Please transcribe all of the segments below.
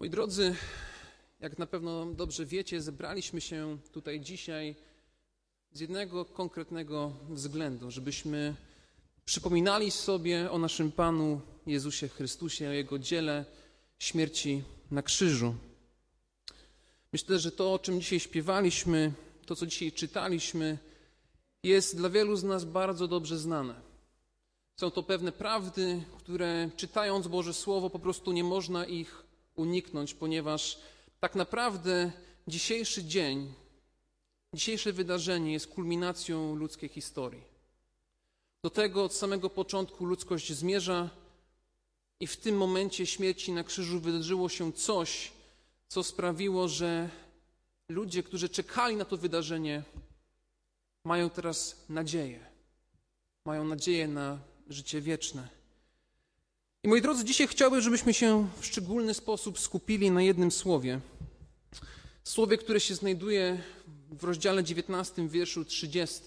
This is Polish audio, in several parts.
Moi drodzy, jak na pewno dobrze wiecie, zebraliśmy się tutaj dzisiaj z jednego konkretnego względu, żebyśmy przypominali sobie o naszym Panu Jezusie Chrystusie, o Jego dziele śmierci na krzyżu. Myślę, że to, o czym dzisiaj śpiewaliśmy, to, co dzisiaj czytaliśmy, jest dla wielu z nas bardzo dobrze znane. Są to pewne prawdy, które czytając Boże Słowo po prostu nie można ich uniknąć, ponieważ tak naprawdę dzisiejszy dzień, dzisiejsze wydarzenie jest kulminacją ludzkiej historii. Do tego od samego początku ludzkość zmierza i w tym momencie śmierci na krzyżu wydarzyło się coś, co sprawiło, że ludzie, którzy czekali na to wydarzenie, mają teraz nadzieję. Mają nadzieję na życie wieczne. I moi drodzy, dzisiaj chciałbym, żebyśmy się w szczególny sposób skupili na jednym słowie. Słowie, które się znajduje w rozdziale 19, wierszu 30.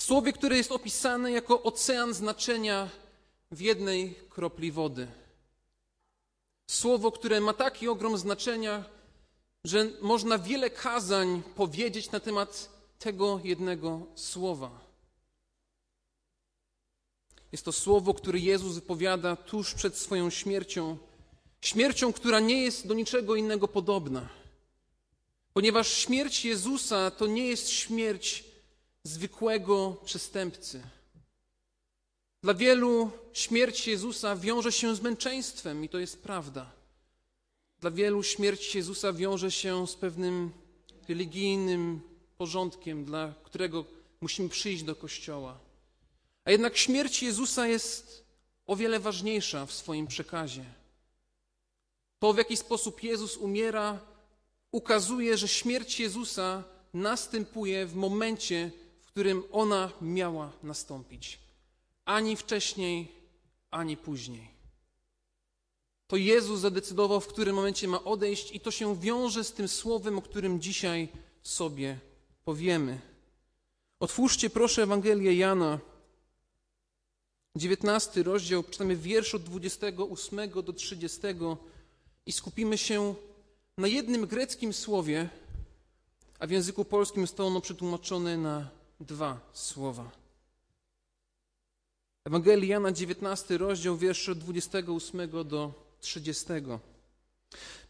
Słowie, które jest opisane jako ocean znaczenia w jednej kropli wody. Słowo, które ma taki ogrom znaczenia, że można wiele kazań powiedzieć na temat tego jednego słowa. Jest to słowo, które Jezus wypowiada tuż przed swoją śmiercią. Śmiercią, która nie jest do niczego innego podobna. Ponieważ śmierć Jezusa to nie jest śmierć zwykłego przestępcy. Dla wielu śmierć Jezusa wiąże się z męczeństwem i to jest prawda. Dla wielu śmierć Jezusa wiąże się z pewnym religijnym porządkiem, dla którego musimy przyjść do kościoła. A jednak śmierć Jezusa jest o wiele ważniejsza w swoim przekazie. To, w jaki sposób Jezus umiera, ukazuje, że śmierć Jezusa następuje w momencie, w którym ona miała nastąpić. Ani wcześniej, ani później. To Jezus zadecydował, w którym momencie ma odejść, i to się wiąże z tym słowem, o którym dzisiaj sobie powiemy. Otwórzcie proszę Ewangelię Jana, 19 rozdział, czytamy wiersz od 28 do 30 i skupimy się na jednym greckim słowie, a w języku polskim to ono przetłumaczone na dwa słowa. Ewangelii Jana, 19 rozdział, wiersz od 28 do 30.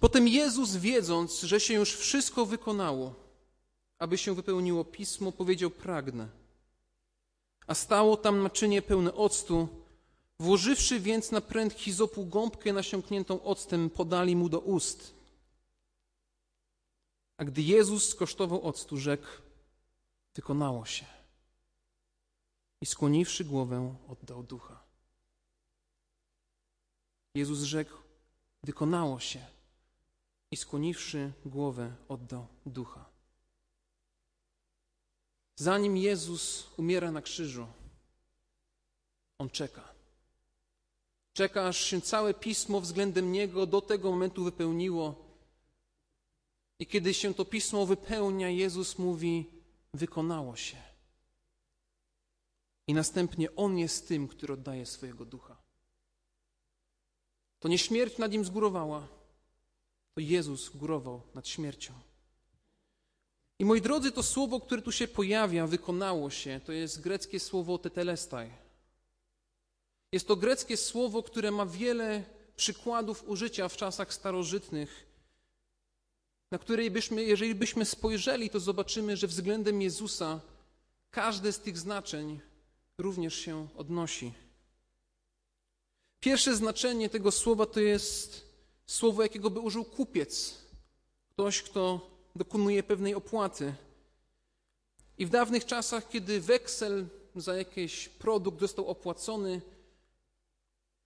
Potem Jezus, wiedząc, że się już wszystko wykonało, aby się wypełniło pismo, powiedział: Pragnę. A stało tam naczynie pełne octu. Włożywszy więc na pręt hizopu gąbkę nasiąkniętą octem, podali mu do ust. A gdy Jezus skosztował octu, rzekł: Wykonało się. I skłoniwszy głowę, oddał ducha. Jezus rzekł: Wykonało się. I skłoniwszy głowę, oddał ducha. Zanim Jezus umiera na krzyżu, on czeka. Czeka, aż się całe pismo względem niego do tego momentu wypełniło. I kiedy się to pismo wypełnia, Jezus mówi: Wykonało się. I następnie on jest tym, który oddaje swojego ducha. To nie śmierć nad nim zgórowała, to Jezus górował nad śmiercią. I moi drodzy, to słowo, które tu się pojawia, wykonało się, to jest greckie słowo tetelestai. Jest to greckie słowo, które ma wiele przykładów użycia w czasach starożytnych, na które byśmy, jeżeli byśmy spojrzeli, to zobaczymy, że względem Jezusa każde z tych znaczeń również się odnosi. Pierwsze znaczenie tego słowa to jest słowo, jakiego by użył kupiec. Ktoś, kto dokonuje pewnej opłaty. I w dawnych czasach, kiedy weksel za jakiś produkt został opłacony,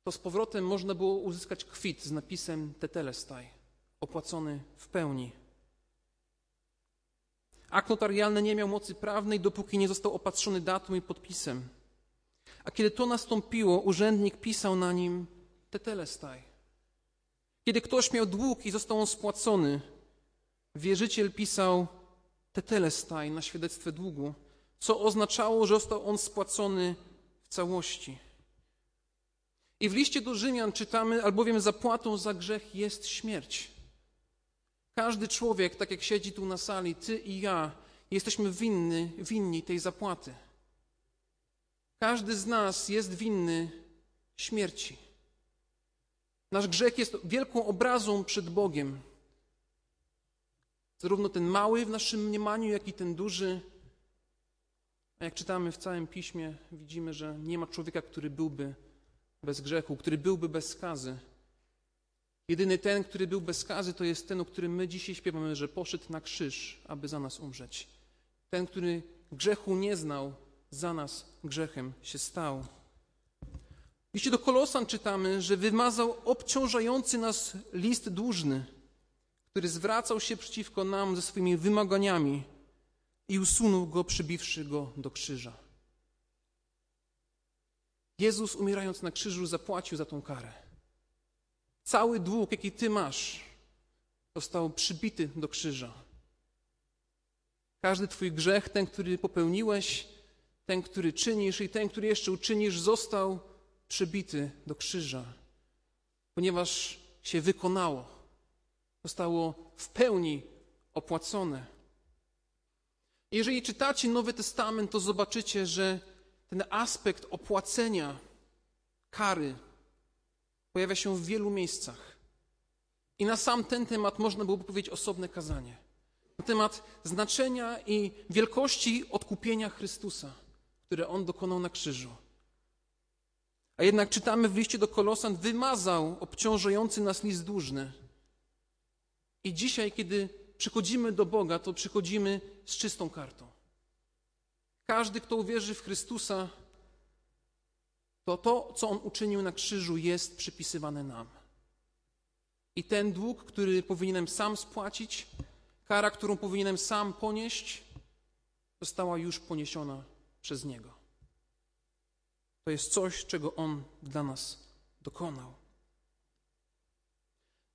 to z powrotem można było uzyskać kwit z napisem tetelestaj, opłacony w pełni. Akt notarialny nie miał mocy prawnej, dopóki nie został opatrzony datum i podpisem. A kiedy to nastąpiło, urzędnik pisał na nim tetelestaj. Kiedy ktoś miał dług i został on spłacony, wierzyciel pisał tetelestaj na świadectwie długu, co oznaczało, że został on spłacony w całości. I w liście do Rzymian czytamy, albowiem zapłatą za grzech jest śmierć. Każdy człowiek, tak jak siedzi tu na sali, ty i ja, jesteśmy winny, winni tej zapłaty. Każdy z nas jest winny śmierci. Nasz grzech jest wielką obrazą przed Bogiem. Zarówno ten mały w naszym mniemaniu, jak i ten duży. A jak czytamy w całym piśmie, widzimy, że nie ma człowieka, który byłby bez grzechu, który byłby bez skazy. Jedyny ten, który był bez skazy, to jest ten, o którym my dzisiaj śpiewamy, że poszedł na krzyż, aby za nas umrzeć. Ten, który grzechu nie znał, za nas grzechem się stał. Liście do Kolosan czytamy, że wymazał obciążający nas list dłużny, który zwracał się przeciwko nam ze swoimi wymaganiami i usunął go, przybiwszy go do krzyża. Jezus, umierając na krzyżu, zapłacił za tą karę. Cały dług, jaki ty masz, został przybity do krzyża. Każdy twój grzech, ten, który popełniłeś, ten, który czynisz i ten, który jeszcze uczynisz, został przybity do krzyża, ponieważ się wykonało, zostało w pełni opłacone. Jeżeli czytacie Nowy Testament, to zobaczycie, że ten aspekt opłacenia kary pojawia się w wielu miejscach. I na sam ten temat można byłoby powiedzieć osobne kazanie. Na temat znaczenia i wielkości odkupienia Chrystusa, które On dokonał na krzyżu. A jednak czytamy w liście do Kolosan, wymazał obciążający nas list dłużny. I dzisiaj, kiedy przychodzimy do Boga, to przychodzimy z czystą kartą. Każdy, kto uwierzy w Chrystusa, to to, co On uczynił na krzyżu, jest przypisywane nam. I ten dług, który powinienem sam spłacić, kara, którą powinienem sam ponieść, została już poniesiona przez Niego. To jest coś, czego On dla nas dokonał.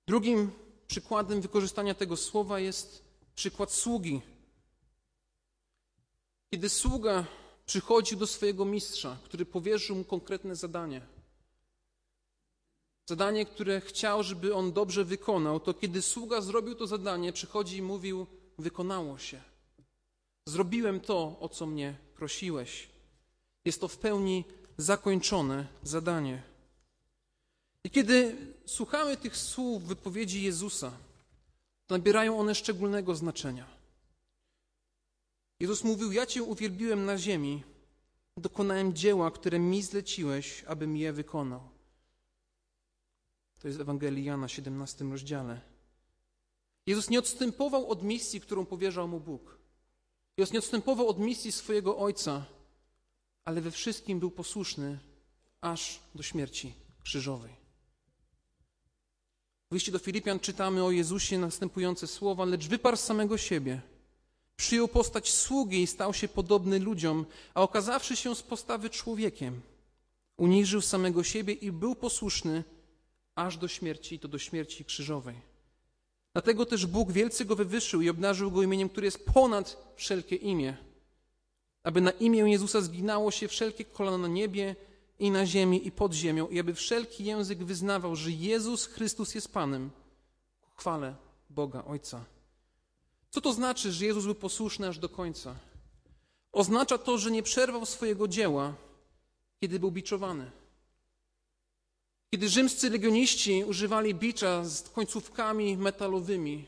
Drugim przykładem wykorzystania tego słowa jest przykład sługi. Kiedy sługa przychodził do swojego mistrza, który powierzył mu konkretne zadanie, zadanie, które chciał, żeby on dobrze wykonał, to kiedy sługa zrobił to zadanie, przychodzi i mówił: Wykonało się. Zrobiłem to, o co mnie prosiłeś. Jest to w pełni zakończone zadanie. I kiedy słuchamy tych słów wypowiedzi Jezusa, to nabierają one szczególnego znaczenia. Jezus mówił: Ja Cię uwielbiłem na ziemi, dokonałem dzieła, które mi zleciłeś, abym je wykonał. To jest Ewangelii Jana, 17 rozdziale. Jezus nie odstępował od misji, którą powierzał mu Bóg. Jezus nie odstępował od misji swojego Ojca, ale we wszystkim był posłuszny aż do śmierci krzyżowej. W liście do Filipian czytamy o Jezusie następujące słowa, lecz wyparł samego siebie. Przyjął postać sługi i stał się podobny ludziom, a okazawszy się z postawy człowiekiem, uniżył samego siebie i był posłuszny aż do śmierci, to do śmierci krzyżowej. Dlatego też Bóg wielce go wywyższył i obnażył go imieniem, które jest ponad wszelkie imię, aby na imię Jezusa zginało się wszelkie kolano na niebie i na ziemi i pod ziemią i aby wszelki język wyznawał, że Jezus Chrystus jest Panem ku chwale Boga Ojca. Co to znaczy, że Jezus był posłuszny aż do końca? Oznacza to, że nie przerwał swojego dzieła, kiedy był biczowany. Kiedy rzymscy legioniści używali bicza z końcówkami metalowymi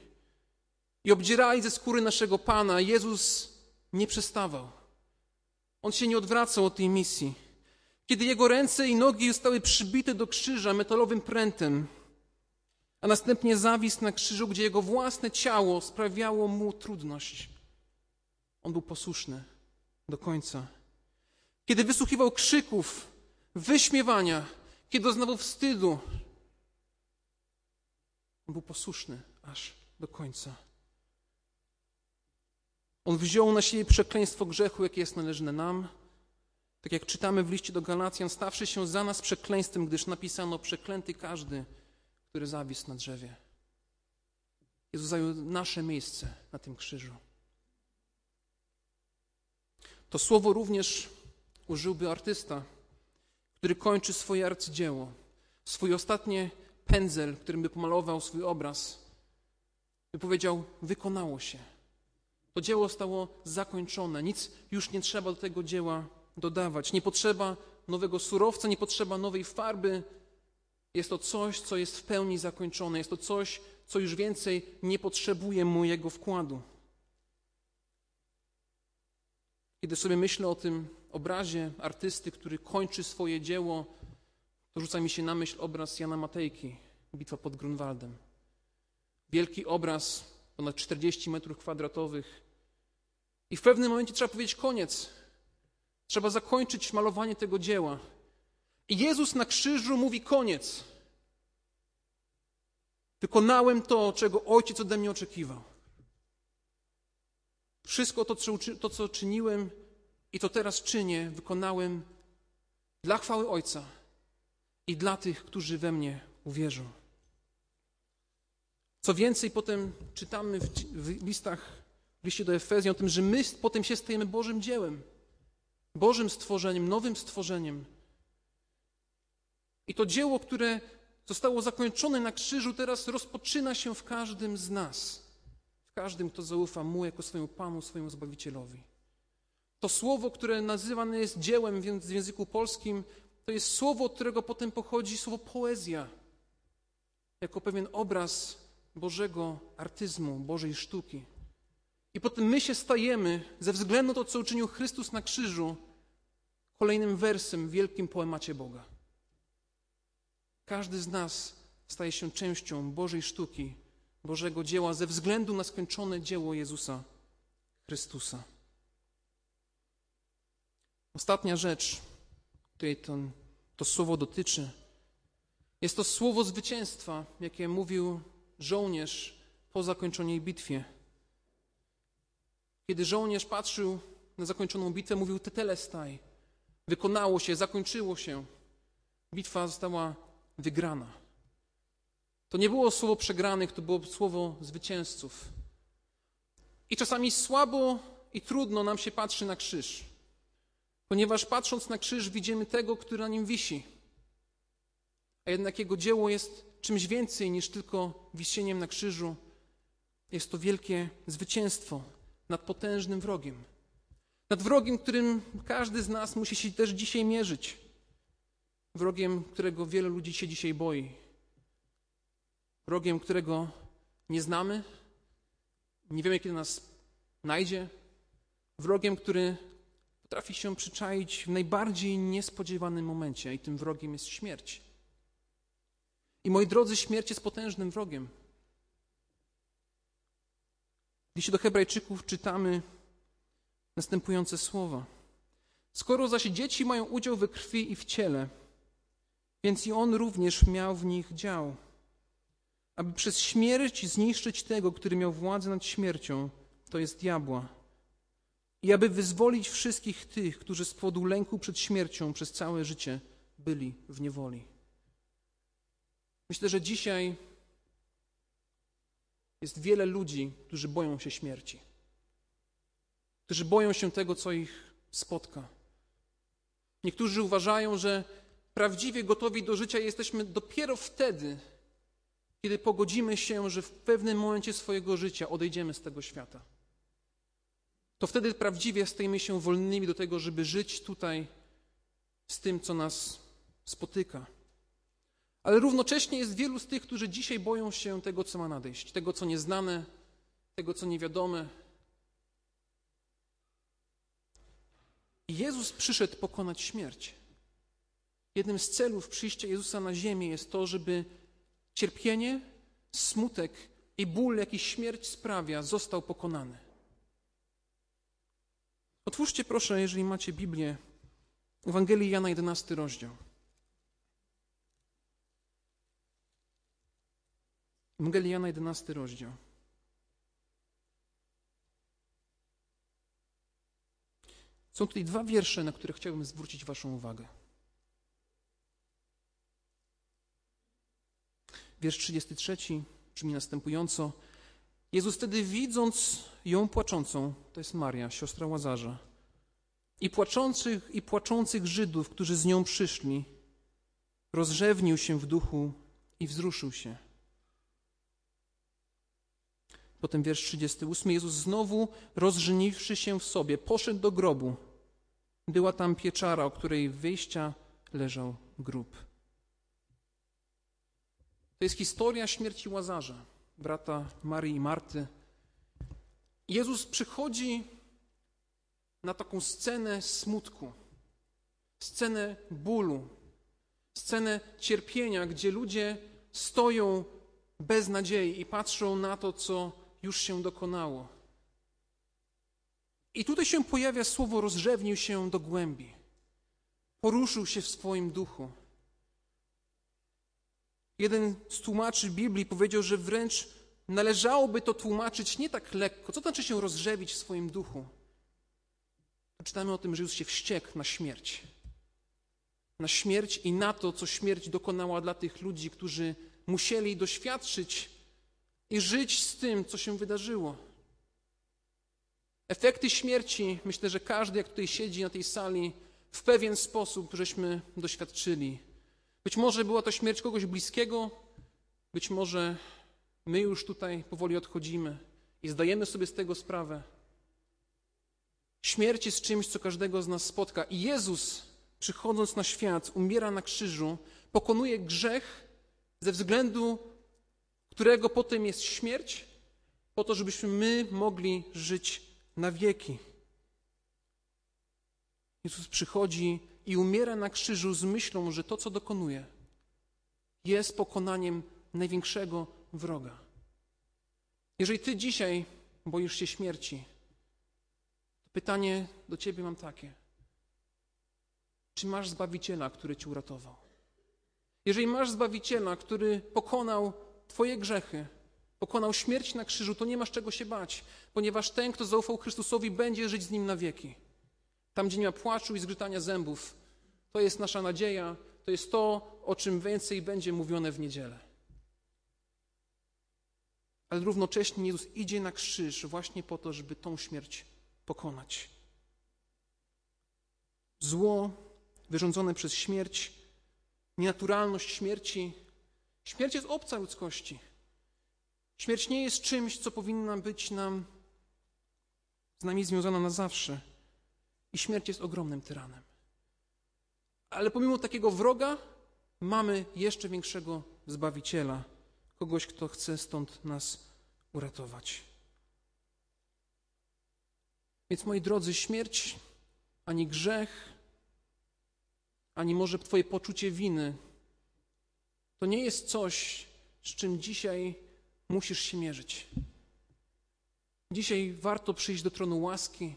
i obdzierali ze skóry naszego Pana, Jezus nie przestawał. On się nie odwracał od tej misji. Kiedy jego ręce i nogi zostały przybite do krzyża metalowym prętem, a następnie zawisł na krzyżu, gdzie jego własne ciało sprawiało mu trudność. On był posłuszny do końca. Kiedy wysłuchiwał krzyków, wyśmiewania, kiedy doznawał wstydu, on był posłuszny aż do końca. On wziął na siebie przekleństwo grzechu, jakie jest należne nam. Tak jak czytamy w liście do Galacjan, stawszy się za nas przekleństwem, gdyż napisano: Przeklęty każdy, który zawisł na drzewie. Jezus zajął nasze miejsce na tym krzyżu. To słowo również użyłby artysta, który kończy swoje arcydzieło, swój ostatni pędzel, którym by pomalował swój obraz. by powiedział: Wykonało się. To dzieło zostało zakończone. Nic już nie trzeba do tego dzieła dodawać. Nie potrzeba nowego surowca, nie potrzeba nowej farby. Jest to coś, co jest w pełni zakończone. Jest to coś, co już więcej nie potrzebuje mojego wkładu. Kiedy sobie myślę o tym obrazie artysty, który kończy swoje dzieło, to rzuca mi się na myśl obraz Jana Matejki, Bitwa pod Grunwaldem. Wielki obraz, ponad 40 metrów kwadratowych. I w pewnym momencie trzeba powiedzieć koniec. Trzeba zakończyć malowanie tego dzieła. I Jezus na krzyżu mówi koniec. Wykonałem to, czego Ojciec ode mnie oczekiwał. Wszystko to, to, co czyniłem i to teraz czynię, wykonałem dla chwały Ojca i dla tych, którzy we mnie uwierzą. Co więcej, potem czytamy w listach, w liście do Efezji o tym, że my potem się stajemy Bożym dziełem, Bożym stworzeniem, nowym stworzeniem. I to dzieło, które zostało zakończone na krzyżu, teraz rozpoczyna się w każdym z nas. W każdym, kto zaufa Mu jako swojemu Panu, swojemu Zbawicielowi. To słowo, które nazywane jest dziełem w języku polskim, to jest słowo, od którego potem pochodzi słowo poezja, jako pewien obraz Bożego artyzmu, Bożej sztuki. I potem my się stajemy, ze względu na to, co uczynił Chrystus na krzyżu, kolejnym wersem w wielkim poemacie Boga. Każdy z nas staje się częścią Bożej sztuki, Bożego dzieła ze względu na skończone dzieło Jezusa Chrystusa. Ostatnia rzecz, której to, to słowo dotyczy, jest to słowo zwycięstwa, jakie mówił żołnierz po zakończonej bitwie. Kiedy żołnierz patrzył na zakończoną bitwę, mówił tetelestaj. Wykonało się, zakończyło się. Bitwa została wygrana. To nie było słowo przegranych, to było słowo zwycięzców. I czasami słabo i trudno nam się patrzy na krzyż, ponieważ patrząc na krzyż widzimy tego, który na nim wisi. A jednak jego dzieło jest czymś więcej niż tylko wisieniem na krzyżu. Jest to wielkie zwycięstwo nad potężnym wrogiem. Nad wrogiem, którym każdy z nas musi się też dzisiaj mierzyć. Wrogiem, którego wiele ludzi się dzisiaj boi. Wrogiem, którego nie znamy, nie wiemy, kiedy nas najdzie. Wrogiem, który potrafi się przyczaić w najbardziej niespodziewanym momencie, i tym wrogiem jest śmierć. I moi drodzy, śmierć jest potężnym wrogiem. W liście do Hebrajczyków czytamy następujące słowa. Skoro zaś dzieci mają udział we krwi i w ciele, więc i on również miał w nich dział, aby przez śmierć zniszczyć tego, który miał władzę nad śmiercią, to jest diabła, i aby wyzwolić wszystkich tych, którzy z powodu lęku przed śmiercią przez całe życie byli w niewoli. Myślę, że dzisiaj jest wiele ludzi, którzy boją się śmierci, którzy boją się tego, co ich spotka. Niektórzy uważają, że prawdziwie gotowi do życia jesteśmy dopiero wtedy, kiedy pogodzimy się, że w pewnym momencie swojego życia odejdziemy z tego świata. To wtedy prawdziwie stajemy się wolnymi do tego, żeby żyć tutaj z tym, co nas spotyka. Ale równocześnie jest wielu z tych, którzy dzisiaj boją się tego, co ma nadejść, tego, co nieznane, tego, co niewiadome. I Jezus przyszedł pokonać śmierć. Jednym z celów przyjścia Jezusa na ziemię jest to, żeby cierpienie, smutek i ból, jaki śmierć sprawia, został pokonany. Otwórzcie proszę, jeżeli macie Biblię, Ewangelii Jana 11 rozdział. Ewangelii Jana 11 rozdział. Są tutaj dwa wiersze, na które chciałbym zwrócić Waszą uwagę. Wiersz 33 brzmi następująco. Jezus wtedy widząc ją płaczącą, to jest Maria, siostra Łazarza, i płaczących, i płaczących Żydów, którzy z nią przyszli, rozrzewnił się w duchu i wzruszył się. Potem wiersz 38. Jezus znowu, rozżeniwszy się w sobie, poszedł do grobu. Była tam pieczara, o której wyjścia leżał grób. To jest historia śmierci Łazarza, brata Marii i Marty. Jezus przychodzi na taką scenę smutku, scenę bólu, scenę cierpienia, gdzie ludzie stoją bez nadziei i patrzą na to, co już się dokonało. I tutaj się pojawia słowo rozrzewnił się do głębi. Poruszył się w swoim duchu. Jeden z tłumaczy Biblii powiedział, że wręcz należałoby to tłumaczyć nie tak lekko. Co znaczy się rozrzewić w swoim duchu? Czytamy o tym, że Jezus się wściekł na śmierć. Na śmierć i na to, co śmierć dokonała dla tych ludzi, którzy musieli doświadczyć i żyć z tym, co się wydarzyło. Efekty śmierci, myślę, że każdy, jak tutaj siedzi na tej sali, w pewien sposób żeśmy doświadczyli. Być może była to śmierć kogoś bliskiego, być może my już tutaj powoli odchodzimy i zdajemy sobie z tego sprawę. Śmierć jest czymś, co każdego z nas spotka. I Jezus, przychodząc na świat, umiera na krzyżu, pokonuje grzech, ze względu którego potem jest śmierć, po to, żebyśmy my mogli żyć na wieki. Jezus przychodzi i umiera na krzyżu z myślą, że to, co dokonuje, jest pokonaniem największego wroga. Jeżeli Ty dzisiaj boisz się śmierci, to pytanie do Ciebie mam takie. Czy masz Zbawiciela, który Cię uratował? Jeżeli masz Zbawiciela, który pokonał Twoje grzechy, pokonał śmierć na krzyżu, to nie masz czego się bać, ponieważ ten, kto zaufał Chrystusowi, będzie żyć z Nim na wieki. Tam, gdzie nie ma płaczu i zgrzytania zębów, to jest nasza nadzieja, to jest to, o czym więcej będzie mówione w niedzielę. Ale równocześnie Jezus idzie na krzyż właśnie po to, żeby tą śmierć pokonać. Zło wyrządzone przez śmierć, nienaturalność śmierci. Śmierć jest obca ludzkości. Śmierć nie jest czymś, co powinna być nam z nami związana na zawsze. I śmierć jest ogromnym tyranem. Ale pomimo takiego wroga mamy jeszcze większego Zbawiciela, kogoś, kto chce stąd nas uratować. Więc moi drodzy, śmierć ani grzech, ani może Twoje poczucie winy, to nie jest coś, z czym dzisiaj musisz się mierzyć. Dzisiaj warto przyjść do tronu łaski,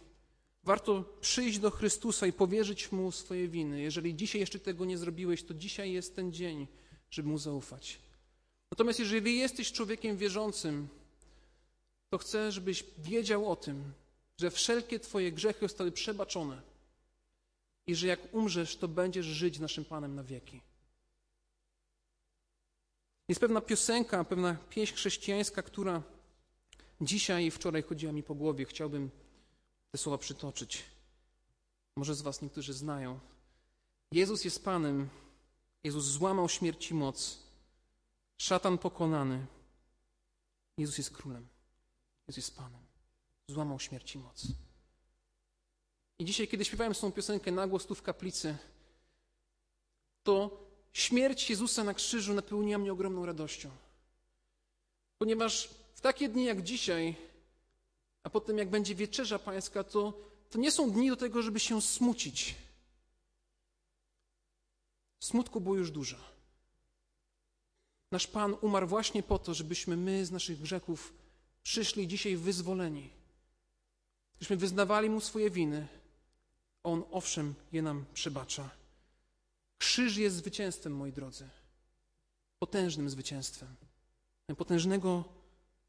warto przyjść do Chrystusa i powierzyć Mu swoje winy. Jeżeli dzisiaj jeszcze tego nie zrobiłeś, to dzisiaj jest ten dzień, żeby Mu zaufać. Natomiast jeżeli jesteś człowiekiem wierzącym, to chcę, żebyś wiedział o tym, że wszelkie Twoje grzechy zostały przebaczone i że jak umrzesz, to będziesz żyć naszym Panem na wieki. Jest pewna piosenka, pewna pieśń chrześcijańska, która dzisiaj i wczoraj chodziła mi po głowie. Chciałbym te słowa przytoczyć. Może z Was niektórzy znają. Jezus jest Panem. Jezus złamał śmierci moc. Szatan pokonany. Jezus jest królem. Jezus jest Panem. Złamał śmierci moc. I dzisiaj, kiedy śpiewałem tą piosenkę na głos tu w kaplicy, to śmierć Jezusa na krzyżu napełniła mnie ogromną radością. Ponieważ w takie dni jak dzisiaj, a potem jak będzie wieczerza pańska, to, to nie są dni do tego, żeby się smucić. Smutku było już dużo. Nasz Pan umarł właśnie po to, żebyśmy my z naszych grzechów przyszli dzisiaj wyzwoleni. Żebyśmy wyznawali Mu swoje winy. On owszem je nam przebacza. Krzyż jest zwycięstwem, moi drodzy. Potężnym zwycięstwem. Potężnego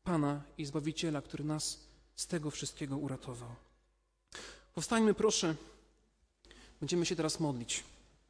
Pana i Zbawiciela, który nas z tego wszystkiego uratował. Powstańmy proszę. Będziemy się teraz modlić.